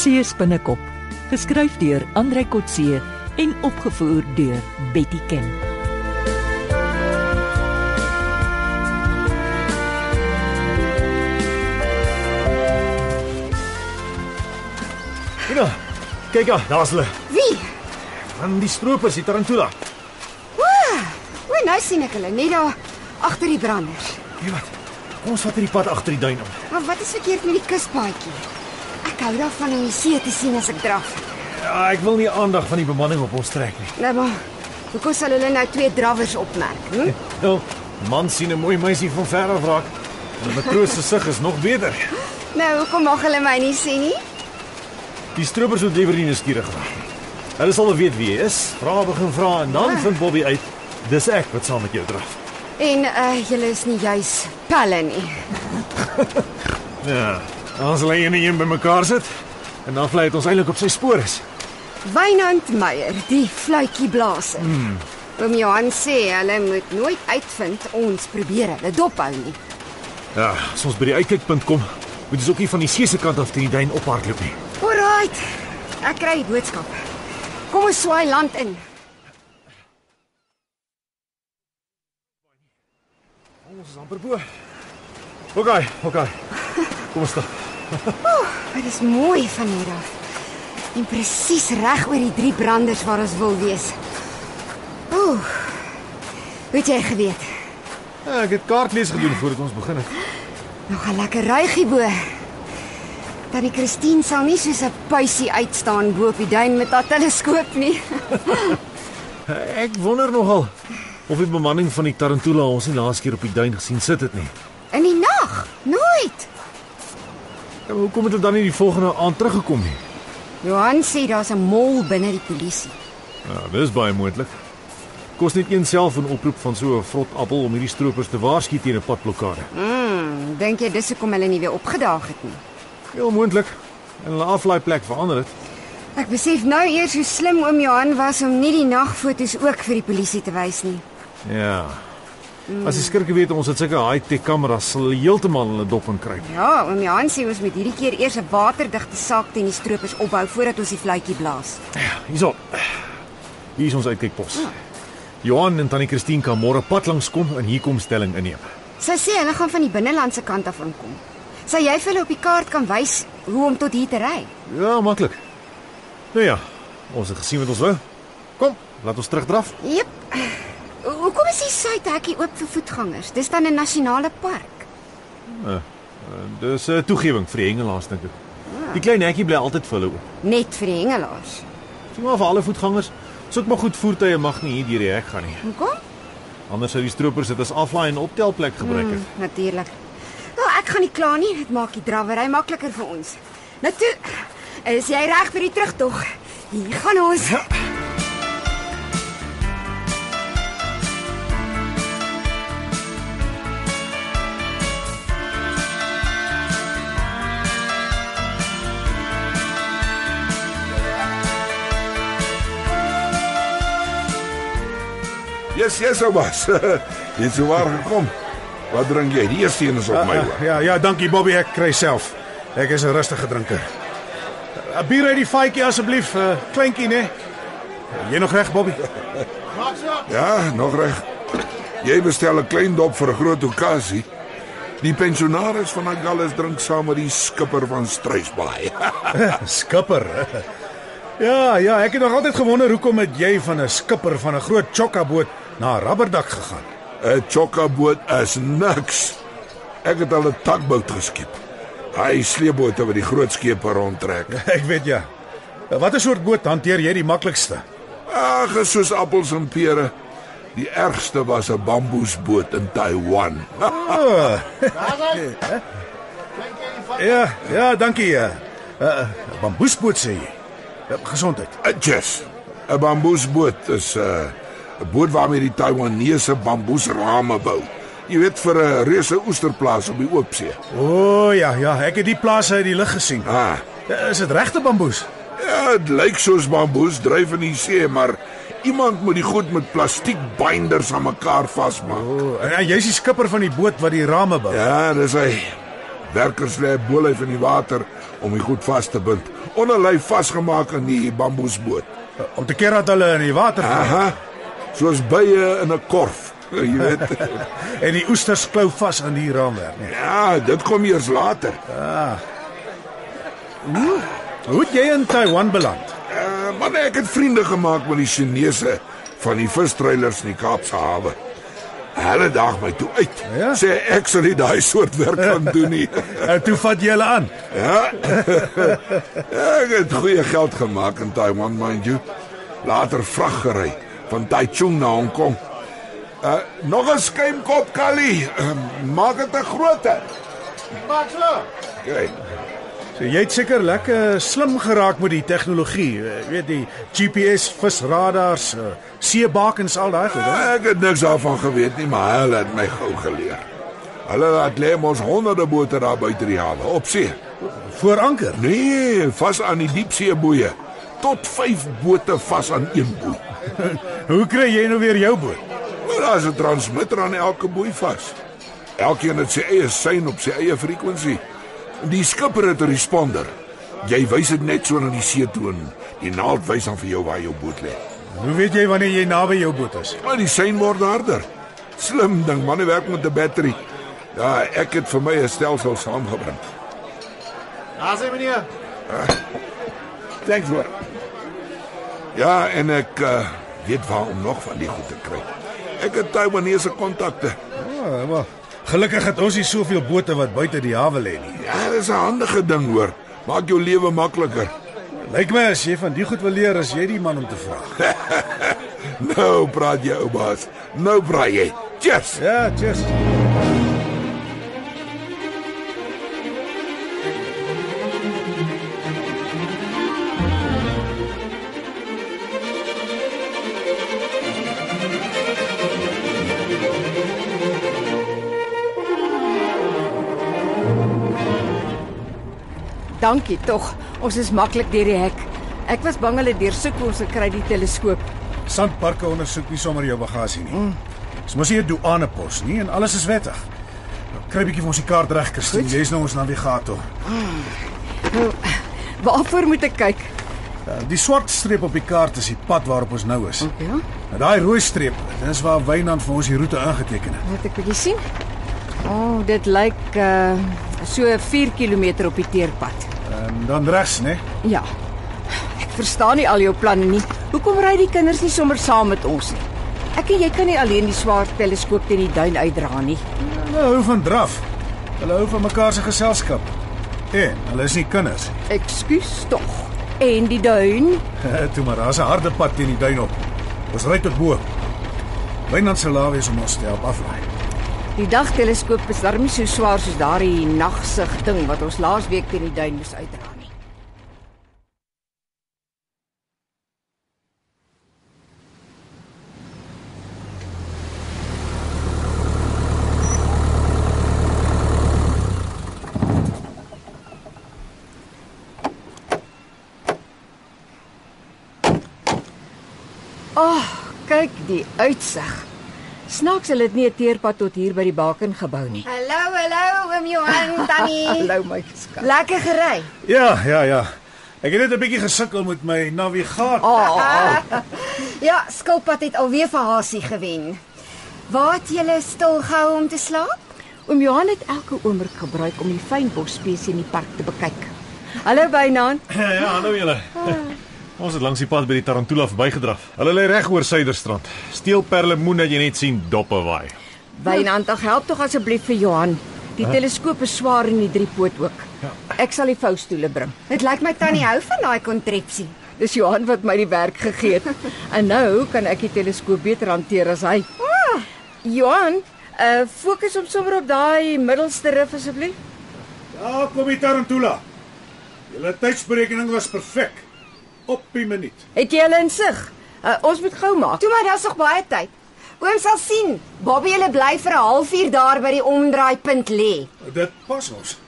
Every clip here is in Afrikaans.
Kotse spinnekop, geskryf deur Andrei Kotse en opgevoer deur Betty Ken. Ja, kyk ja, daar's hulle. Wie? Dan die stroopers, die tarantula. O, nou sien ek hulle net daar agter die branders. Weet wat? Kom ons vat hierdie pad agter die duin om. Maar wat is verkeerd met die kuspaadjie? Ek hou daarvan om die see te sien as ek draf. Ja, ek wil nie aandag van die bemanning op ons trek nie. Nou maar, hoekom sal hulle nou twee drawers opmerk? Hm? Nou, man sien 'n mooi meisie van ver af raak. En 'n matroos se sig is nog beter. Nou, hoekom mag hulle my nie sien nie? Die stroopers moet liewer nie nuuskierig raak nie. Hulle sal wel weet wie jy is. Vra begin vra en dan vind Bobby uit dis ek wat saam met jou draf. En uh julle is nie juis pelle nie. Ja, ons lê een en een bymekaar sit en dan vlei dit ons eintlik op sy spoor is. Wynand Meyer, die fluitjie blaser. Hmm. Oom Johan sê hulle moet nooit uitvind ons probeer hulle dophou nie. Ja, as ons by die uitkykpunt kom, moet ons ook nie van die see se kant af teen die duin ophardloop nie. Alraight. Ek kry die boodskap. Kom ons swaai land in. Ons is amper bo. OK, OK. Kom ons stap. Dit is mooi van hier af. En presies reg oor die drie branders waar ons wil wees. Ooh. Weet jy geweet? Ja, ek het kaartlees gedoen voordat ons begin het. Nog 'n lekker ruigie bo. Tannie Christine sal nie soos 'n puisie uitstaan bo op die duin met haar teleskoop nie. Ek wonder nogal of die bemanning van die Tarantula ons nie laas keer op die duin gesien sit het nie. In die nag? Nooit. Ja, maar hoekom het hulle dan nie die volgende aand teruggekom nie? Johan sê daar's 'n mol binne die polisie. Ja, dis baie moontlik. Kos net een selfoon oproep van so 'n vrot appel om hierdie stroopers te waarsku teen 'n padblokkade. Mm, dink jy dis hoekom hulle nie weer opgedaag het nie? Heel moontlik. En hulle aflaai plek verander het. Ek besef nou eers hoe slim oom Johan was om nie die nagfoto's ook vir die polisie te wys nie. Ja. As die skurke weet ons het sulke high-tech kameras, sal heeltemal hulle dop in kry. Ja, oom Johan sê ons moet hierdie keer eers 'n waterdigte saak teen die stroopers opbou voordat ons die fluitjie blaas. Hierso. Hier is ons uitkykpos. Johan en tannie Christine kan môre pad langs kom en hier kom stelling inneem. Sy sê hulle gaan van die binnelandse kant af inkom. Sal jy vir hulle op die kaart kan wys hoe om tot hier te ry? Ja, maklik. Nou ja, ons het gesien wat ons wou. Kom, laat ons terugdraf. Jep. Is die suidhekkie oop vir voetgangers? Dis dan 'n nasionale park. Dis 'n uh, toegewing vir die hengelaars dink ek. Die klein hekkie bly altyd vir hulle oop. Net vir die hengelaars. Sien maar vir alle voetgangers. Soek maar goed voertuie mag nie hier deur die hek gaan nie. Hoekom? Anders sou die stroopers dit as aflaai en optelplek gebruik het. Hmm, natuurlik. Nou, ek gaan nie kla nie. Dit maak die drawery makliker vir ons. Nou toe, is jy reg vir die terugtog? Hier gaan ons. Ja. Yes, yes, Obas. Jy het sowaar gekom. Wat drink jy? Die eerste een is op my Ah, hoor. ja, ja, dankie Bobby, ek kry self. Ek is 'n rustige drinker. 'n Bier uit die faadjie asseblief, 'n uh, kleintjie, né? Jy nog reg, Bobby? Ja, nog reg. Jy bestel 'n klein dop vir 'n groot okasie. Die pensionaris van Agallas drink saam met die skipper van Struisbaai. Skipper. Ja, ja, ek het nog altyd gewonder hoekom het jy van 'n skipper van 'n groot chokka-boot na 'n rubberdak gegaan? 'n Chokka-boot is niks. Ek het al 'n takboot geskep. Hy sleepbote wat die groot skepe rondtrek. Ek weet ja. Watter soort boot hanteer jy die maklikste? Ag, soos appels en pere. Die ergste was 'n bamboesboot in Taiwan. Ja, ja, dankie. Ja. 'n uh, Bamboesboot sê jy. Gesondheid. Uh, Yes. 'n Bamboesboot is 'n uh, 'n boot waarmee die Taiwanese bamboesrame bou. Jy weet vir 'n reuse oesterplaas op die oopsee. O oh, ja, ja, ek het die plase uit die lug gesien. Ah, Is dit regte bamboes? ja, dit lyk soos bamboes dryf in die see, maar iemand moet die goed met plastiek binders aan mekaar vasmaak. O, oh, en jy's die skipper van die boot wat die rame bou. Ja, dis hy. Werkers lê bolyf in die water om die goed vas te bind. Onderlyf vasgemaak in die bamboesboot. Om te keer dat hulle in die water val Aha. Soos bye in 'n korf. Jy weet. en die oesters klou vas aan die raamwerk. Nee. Ja, dit kom eers later. Hoe het jy in Taiwan beland? Uh, man, ek het vriende gemaak met die Chinese van die vistreilers in die Kaapse hawe. Hulle daag my toe uit. Ja? Sê ek sal nie daai soort werk kan doen nie. En toe vat jy hulle aan. Ja. ja ek het goeie geld gemaak in Taiwan, mind you. Later vrag gery van Taichung na Hong Kong. Uh nog 'n skuimkop Kali. Uh, maak dit 'n groter. Maak so. Kyk. So jy het seker lekker slim geraak met die tegnologie. Jy weet die GPS visradars, uh, seebakens al daai goed. hè? Ek het niks daarvan geweet nie, maar hulle het my gou geleer. Hulle laat lê ons honderde bote daar buite die hawe op see. Voor anker. Nee, vas aan die diepseeboeie. Tot 5 bote vas aan een boei. Hoe kry jy nou weer jou boot? Maar daar's 'n transmitter aan elke boei vas. Elkeen het sy eie sein op sy eie frekwensie. Die skipper het 'n responder. Jy wys dit net so na die see toe en die naald wys dan vir jou waar jou boot lê. Hoe weet jy wanneer jy naby jou boot is? Maar die sein word harder. Slim ding, manne werk met 'n battery. Ja, ek het vir my 'n stelsel saamgebring. Daar's hy meneer. Thanks hoor. Ja, en ek uh, weet waar om nog van die goed te kry. Ek het Taiwanese kontakte. Oh, wel. Gelukkig het ons nie soveel bote wat buite die hawe lê nie. Ja, dis 'n handige ding hoor. Maak jou lewe makliker. Lyk my as jy van die goed wil leer, as jy die man om te vra. Nou praat jy ou baas. Nou praat jy. Cheers. Ja, cheers. Dankie tog. Ons is maklik deur die hek. Ek was bang hulle deursoek ons kry die teleskoop. Sandparke ondersoek nie sommer jou bagasie nie. Dis mos nie 'n douanepos nie en alles is wettig. Nou, Kry bietjie vir ons die kaart reg, Christine. Jy's nou ons navigator. Nou, waarvoor moet ek kyk? Uh, Die swart streep op die kaart is die pad waarop ons nou is. Ja, Nou daai rooi streep, dis waar Wynand vir ons die roete aangeteken het. laat ek bietjie sien. O, oh, dit lyk uh so 4 km op die teerpad. En dan regs, né? Ja. Ek verstaan nie al jou planne nie. Hoekom ry die kinders nie sommer saam met ons nie? Ek en jy kan nie alleen die swaar teleskoop teen die duin uitdra nie. Hulle hou van draf. Hulle hou van mekaar se geselskap. En hulle is nie kinders. Ekskuus tog. En die duin? Toe maar, daar's 'n harde pad teen die duin op. Ons ry tot bo. Wynand se lawe is om ons te help aflaai. Die dagteleskoop is darm nie so swaar soos daardie nagsig ding wat ons laasweek teen die duin moes uitdra nie. Ag, oh, kyk die uitsig. Snaaks hulle het nie 'n teerpad tot hier by die baken gebou nie. Hallo, hallo, oom Johan, tannie. Hallo my skat. Lekker gery. Ja, ja, ja. Ek het net 'n bietjie gesukkel met my navigator. Oh, oh. Ja, skilpad het alweer vir Hasie gewen. Waar het julle stil gehou om te slaap? Oom Johan het elke oomblik gebruik om die fynbos spesie in die park te bekyk. Hallo Bynaan. Ja, hallo julle. Ons het langs die pad by die Tarantula verbygedraf. Hulle lê reg oor Suiderstrand. Steel perlemoen dat jy net sien doppe waai. Bynaan, tog help tog asseblief vir Johan. Die teleskoop is swaar en die driepoot ook. Ek sal die voustoele bring. Dit lyk my tannie hou van daai kontrepsie. Dis Johan wat my die werk gegee het. En nou kan ek die teleskoop beter hanteer as hy. Ah, Johan, uh fokus hom sommer op daai middelste rif asseblief. Ja, kom die Tarantula. Julle tydsberekening was perfek. Op die minuut. Het jy hulle insig? Uh, ons moet gou maak. toe maar daar's nog baie tyd. Oom sal sien. Bobby hulle bly vir 'n halfuur daar by die omdraaipunt lê. Dit pas ons.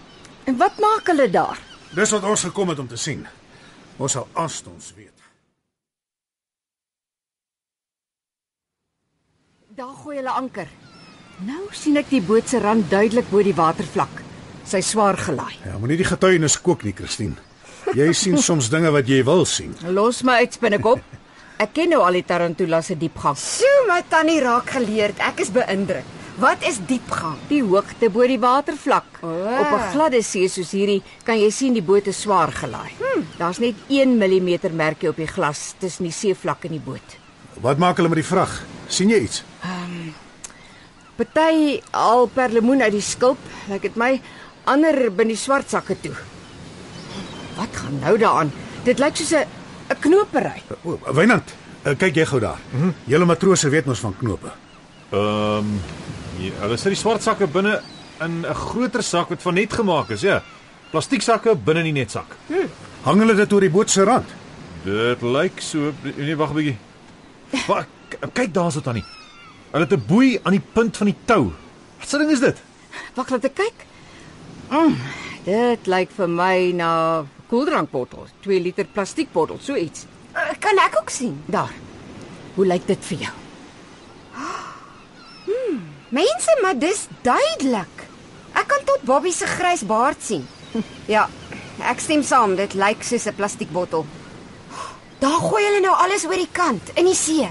En wat maak hulle daar? Dis wat ons gekom het om te sien. Ons sal aanstonds weet. Daar gooi hulle anker. Nou sien ek die boot se rand duidelik bo die watervlak. Sy swaar gelaai. Ja, moenie die getuienis kook nie, Christine. Jy sien soms dinge wat jy wil sien. Los my uit spinnekop. Ek ken nou al die Tarantula se diepgang. Sjoe, my tannie raak geleerd. Ek is beïndruk. Wat is diepgang? Die hoogte bo die watervlak. O. Op 'n gladde see soos hierdie kan jy sien die boot is swaar gelaai. Hmm. Daar's net 1 mm merkie op die glas tussen die seevlak en die boot. Wat maak hulle met die vrag? sien jy iets? Party al perlemoen uit die skulp, lyk dit my, ander bin die swart sakke toe. Wat gaan nou daaraan? Dit lyk soos 'n 'n knopery. O, Wynand, uh, kyk jy gou daar. Mm -hmm. Julle matrose weet mos van knope. Ehm um, ja, hulle sit die swart sakke binne in 'n groter sak wat van net gemaak is, ja. Plastiek sakke binne in die netsak. Hang hulle dit oor die boot se rand? Dit lyk so nee wag 'n bietjie. Wag, kyk daarso tannie. Hulle het 'n boei aan die punt van die tou. Wat se ding is dit? Wag laat ek kyk. Mm, dit lyk vir my na koeldrankbottel, 2 liter plastiekbottel, so iets. Uh, kan ek ook sien? Daar. Hoe lyk dit vir jou? Mense, maar dis duidelik. Ek kan tot Bobby se grys baard sien. Ja, ek stem saam, dit lyk soos 'n plastiekbottel. Daar gooi hulle nou alles oor die kant in die see.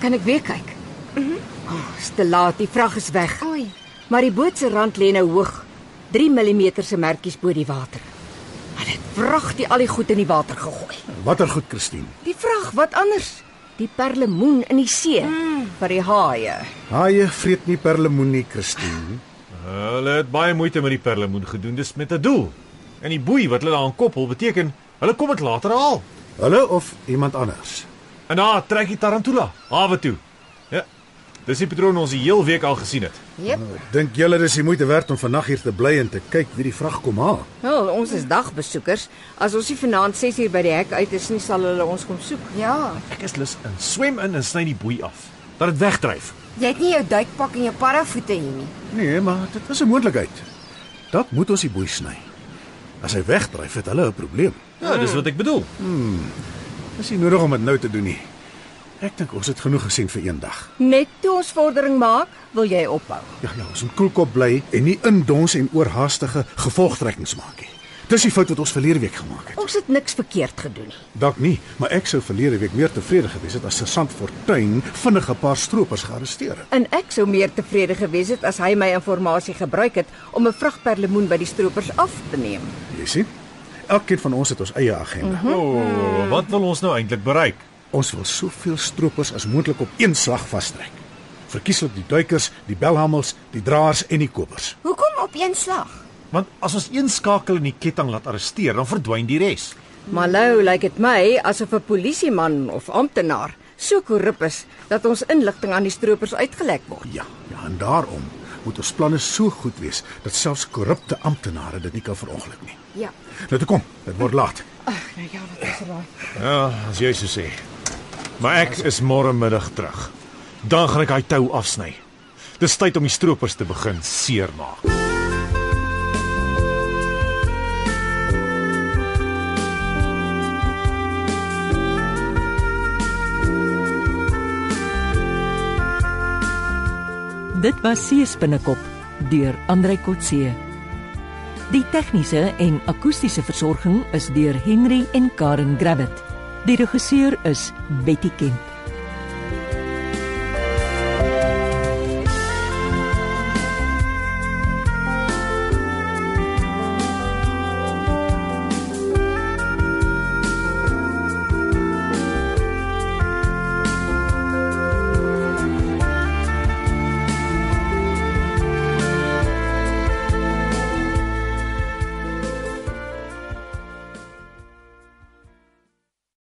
Kan ek weer kyk? Mhm. Mm oh, te laat, die vrag is weg. Oei. Maar die boot se rand lê nou hoog. 3 mm se merkies bo die water. Vrag die al die goed in die water gegooi. Watter goed, Christine? Die vrag, wat anders? Die perlemoen in die see mm. vir die haie. Haie vreet nie perlemoen nie, Christine. Hulle het baie moeite met die perlemoen gedoen, dis met 'n doel. En die boei wat hulle daaraan koppel beteken hulle kom dit later haal. Hulle of iemand anders? En daar trek die tarantula hawe toe. Dis die patroon ons die heel week al gesien het. Jep. Dink julle dis die moeite werd om vandag hier te bly en te kyk wie die vrag kom haal? Wel, ons is dagbesoekers. As ons nie vanaand 6uur by die hek uit is nie, sal hulle ons kom soek. Ja. Ek is lus in swem in en sny die boei af. Dat dit wegdryf. Jy het nie jou duikpak en jou paravoete hier nie. Nee, maar dit is 'n moontlikheid. Dat moet ons die boei sny. As hy wegdryf, het hulle 'n probleem. Ja, dis wat ek bedoel. Dis nie nodig om dit nou te doen nie. Ek dink ons het genoeg gesien vir een dag. Net toe ons vordering maak, wil jy ophou. Ja, ja, ons moet koelkop bly en nie indons en oorhaastige gevolgtrekkings maak nie. Dis die fout wat ons verlede week gemaak het. Ons het niks verkeerd gedoen nie. Dalk nie, maar ek sou verlede week meer tevrede gewees het as sergeant Fortuin vinnig 'n paar stroopers gearresteer het. En ek sou meer tevrede gewees het as hy my inligting gebruik het om 'n vrag perlemoen by die stroopers af te neem. Jy sien? Elkeen van ons het ons eie agenda. Mm -hmm. O, oh, wat wil ons nou eintlik bereik? Ons wil soveel stroopers as moontlik op een slag vastrek. Verkieslik die duikers, die belhamels, die draers en die kopers. Hoekom op een slag? Want as ons een skakel in die ketting laat arresteer, dan verdwyn die res. Maar nou lyk dit my asof 'n polisieman of amptenaar so korrup is dat ons inligting aan die stroopers uitgelek word. Ja, ja, en daarom moet ons planne so goed wees dat selfs korrupte amptenare dit nie kan verongeluk nie. Ja. Nou toe kom, dit word laat. Ag, nou ja, wat is raai? Ja, as jy so sê. Maar ek is môre middag terug. Dan gaan ek hy tou afsny. Dis tyd om die stroopers te begin seermaak. Dit was Seespinnekop deur Andrei Kotse. Die tegniese en akoestiese versorging is deur Henry en Karen Gravett. Die regisseur is Betty Kemp.